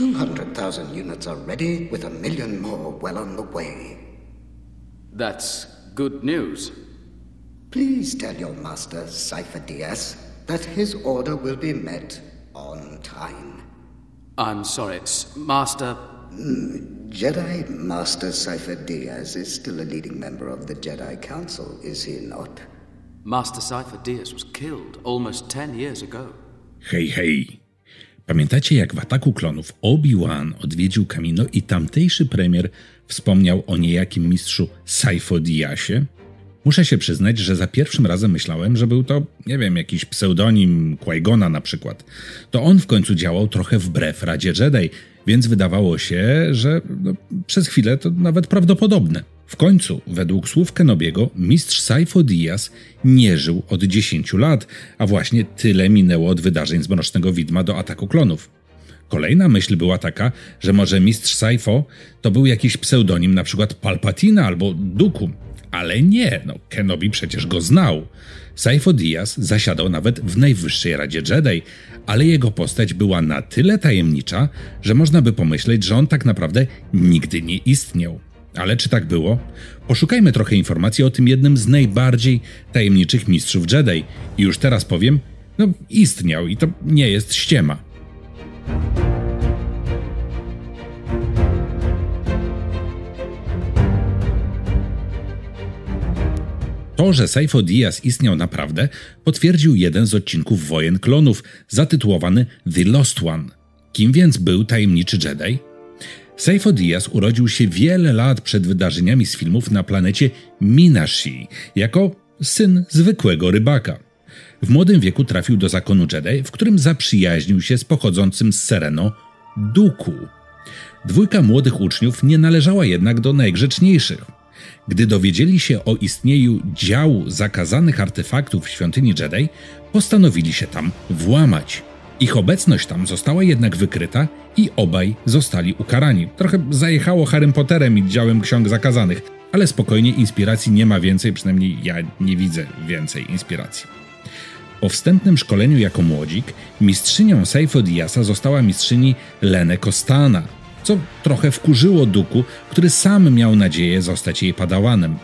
200,000 units are ready, with a million more well on the way. That's good news. Please tell your master, Cypher Diaz, that his order will be met on time. I'm sorry, s- Master. Hmm, Jedi Master Cypher Diaz is still a leading member of the Jedi Council, is he not? Master Cypher Diaz was killed almost ten years ago. Hey, hej. Pamiętacie, jak w Ataku Klonów Obi-Wan odwiedził Kamino i tamtejszy premier wspomniał o niejakim mistrzu Saifo Diasie? Muszę się przyznać, że za pierwszym razem myślałem, że był to, nie wiem, jakiś pseudonim Qui-Gona na przykład. To on w końcu działał trochę wbrew Radzie Jedi, więc wydawało się, że no, przez chwilę to nawet prawdopodobne. W końcu, według słów Kenobiego, mistrz Saifo Diaz nie żył od 10 lat, a właśnie tyle minęło od wydarzeń z Mrocznego Widma do Ataku Klonów. Kolejna myśl była taka, że może mistrz Saifo to był jakiś pseudonim na przykład Palpatina albo Duku. Ale nie, no Kenobi przecież go znał. Saifo Diaz zasiadał nawet w Najwyższej Radzie Jedi, ale jego postać była na tyle tajemnicza, że można by pomyśleć, że on tak naprawdę nigdy nie istniał. Ale czy tak było? Poszukajmy trochę informacji o tym jednym z najbardziej tajemniczych mistrzów Jedi. I już teraz powiem, no istniał i to nie jest ściema. To, że Saifo Diaz istniał naprawdę, potwierdził jeden z odcinków Wojen Klonów, zatytułowany The Lost One. Kim więc był tajemniczy Jedi? Saifo Diaz urodził się wiele lat przed wydarzeniami z filmów na planecie Minashi, jako syn zwykłego rybaka. W młodym wieku trafił do zakonu Jedi, w którym zaprzyjaźnił się z pochodzącym z Sereno Duku. Dwójka młodych uczniów nie należała jednak do najgrzeczniejszych. Gdy dowiedzieli się o istnieniu działu zakazanych artefaktów w świątyni Jedi, postanowili się tam włamać. Ich obecność tam została jednak wykryta i obaj zostali ukarani. Trochę zajechało Harrym Potterem i działem ksiąg zakazanych, ale spokojnie inspiracji nie ma więcej, przynajmniej ja nie widzę więcej inspiracji. Po wstępnym szkoleniu jako młodzik, mistrzynią Saifo Diasa została mistrzyni Lene Costana, co trochę wkurzyło Duku, który sam miał nadzieję zostać jej padałanem.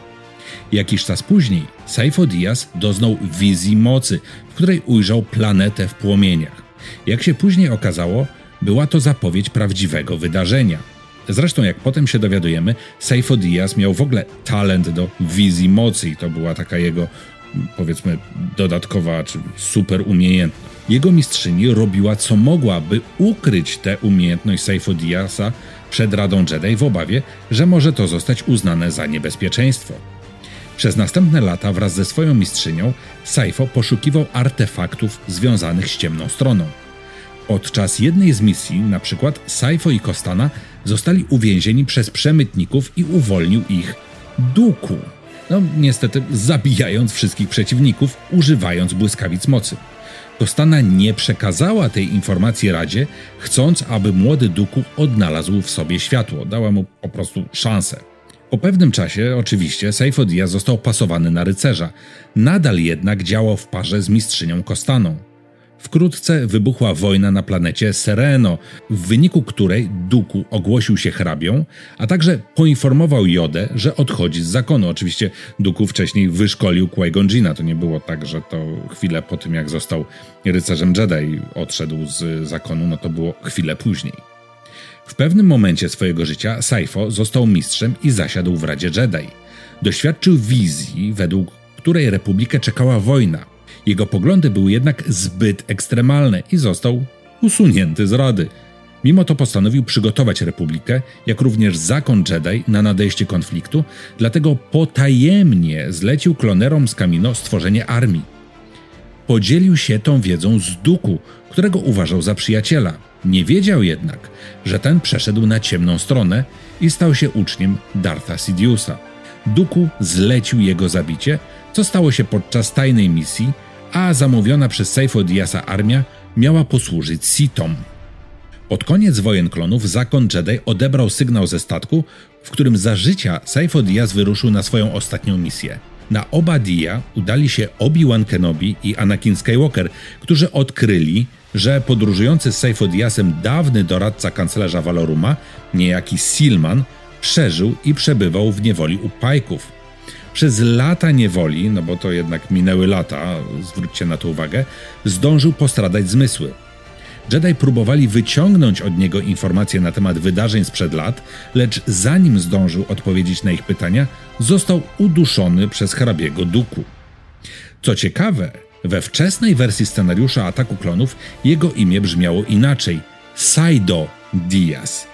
Jakiś czas później Saifo Diaz doznał wizji mocy, w której ujrzał planetę w płomieniach. Jak się później okazało, była to zapowiedź prawdziwego wydarzenia. Zresztą, jak potem się dowiadujemy, Saifo Diaz miał w ogóle talent do wizji mocy i to była taka jego, powiedzmy, dodatkowa czy super umiejętność. Jego mistrzyni robiła co mogła, by ukryć tę umiejętność Saifo Diaza przed Radą Jedi w obawie, że może to zostać uznane za niebezpieczeństwo. Przez następne lata wraz ze swoją mistrzynią Saifo poszukiwał artefaktów związanych z ciemną stroną. Podczas jednej z misji, na przykład Saifo i Kostana zostali uwięzieni przez przemytników i uwolnił ich Duku. No, niestety zabijając wszystkich przeciwników, używając błyskawic mocy. Kostana nie przekazała tej informacji Radzie, chcąc, aby młody Duku odnalazł w sobie światło. Dała mu po prostu szansę. Po pewnym czasie, oczywiście, Diaz został pasowany na rycerza. Nadal jednak działał w parze z mistrzynią Kostaną. Wkrótce wybuchła wojna na planecie Sereno, w wyniku której Duku ogłosił się hrabią, a także poinformował Jodę, że odchodzi z zakonu. Oczywiście Duku wcześniej wyszkolił Qui-Gon. To nie było tak, że to chwilę po tym, jak został rycerzem Jedi odszedł z zakonu, no to było chwilę później. W pewnym momencie swojego życia Saifo został mistrzem i zasiadł w Radzie Jedi. Doświadczył wizji, według której Republikę czekała wojna. Jego poglądy były jednak zbyt ekstremalne i został usunięty z Rady. Mimo to postanowił przygotować Republikę, jak również zakon Jedi na nadejście konfliktu, dlatego potajemnie zlecił klonerom z Kamino stworzenie armii. Podzielił się tą wiedzą z Duku, którego uważał za przyjaciela. Nie wiedział jednak, że ten przeszedł na ciemną stronę i stał się uczniem Dartha Sidiousa. Duku zlecił jego zabicie, co stało się podczas tajnej misji, a zamówiona przez Saifo Diasa armia miała posłużyć Sitom. Pod koniec wojen klonów zakon Jedi odebrał sygnał ze statku, w którym za życia Saifo Diaz wyruszył na swoją ostatnią misję. Na Obadia udali się Obi-Wan Kenobi i Anakin Skywalker, którzy odkryli, że podróżujący z Saifo Dyasem dawny doradca kanclerza Valoruma, niejaki Silman, przeżył i przebywał w niewoli u Pajków. Przez lata niewoli, no bo to jednak minęły lata, zwróćcie na to uwagę, zdążył postradać zmysły. Jedi próbowali wyciągnąć od niego informacje na temat wydarzeń sprzed lat, lecz zanim zdążył odpowiedzieć na ich pytania, został uduszony przez hrabiego Duku. Co ciekawe, we wczesnej wersji scenariusza Ataku Klonów jego imię brzmiało inaczej Saido Diaz.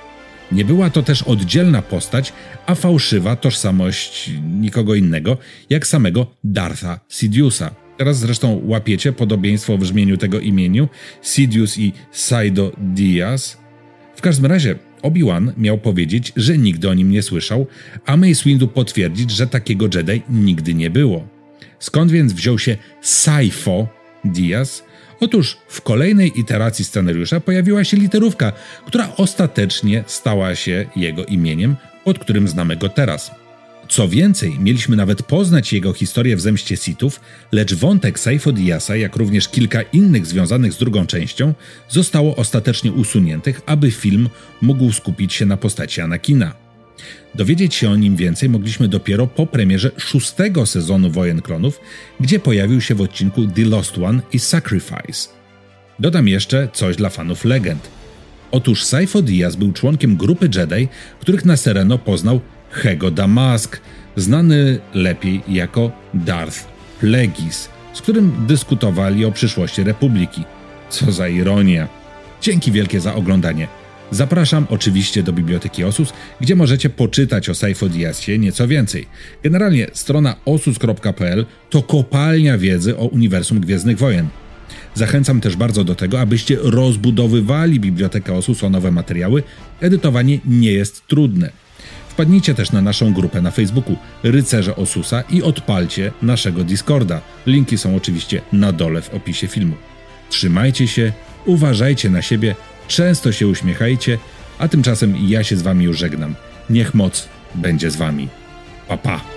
Nie była to też oddzielna postać, a fałszywa tożsamość nikogo innego, jak samego Dartha Sidiousa. Teraz zresztą łapiecie podobieństwo w brzmieniu tego imieniu Sidious i Saido Diaz. W każdym razie Obi-Wan miał powiedzieć, że nigdy o nim nie słyszał, a Mace Windu potwierdzić, że takiego Jedi nigdy nie było. Skąd więc wziął się Saifo Diaz? Otóż w kolejnej iteracji scenariusza pojawiła się literówka, która ostatecznie stała się jego imieniem, pod którym znamy go teraz. Co więcej, mieliśmy nawet poznać jego historię w zemście Sithów, lecz wątek Saifo Diasa, jak również kilka innych związanych z drugą częścią, zostało ostatecznie usuniętych, aby film mógł skupić się na postaci Anakina. Dowiedzieć się o nim więcej mogliśmy dopiero po premierze szóstego sezonu Wojen Klonów, gdzie pojawił się w odcinku The Lost One i Sacrifice. Dodam jeszcze coś dla fanów legend. Otóż Saifo Diaz był członkiem grupy Jedi, których na Sereno poznał Hego Damask, znany lepiej jako Darth Plagueis, z którym dyskutowali o przyszłości Republiki. Co za ironia. Dzięki wielkie za oglądanie. Zapraszam oczywiście do Biblioteki Osus, gdzie możecie poczytać o Saifo Diasie nieco więcej. Generalnie strona osus.pl to kopalnia wiedzy o uniwersum Gwiezdnych Wojen. Zachęcam też bardzo do tego, abyście rozbudowywali Bibliotekę Osus o nowe materiały. Edytowanie nie jest trudne. Wpadnijcie też na naszą grupę na Facebooku Rycerze Osusa i odpalcie naszego Discorda. Linki są oczywiście na dole w opisie filmu. Trzymajcie się, uważajcie na siebie, często się uśmiechajcie, a tymczasem ja się z wami już żegnam. Niech moc będzie z wami. Pa pa!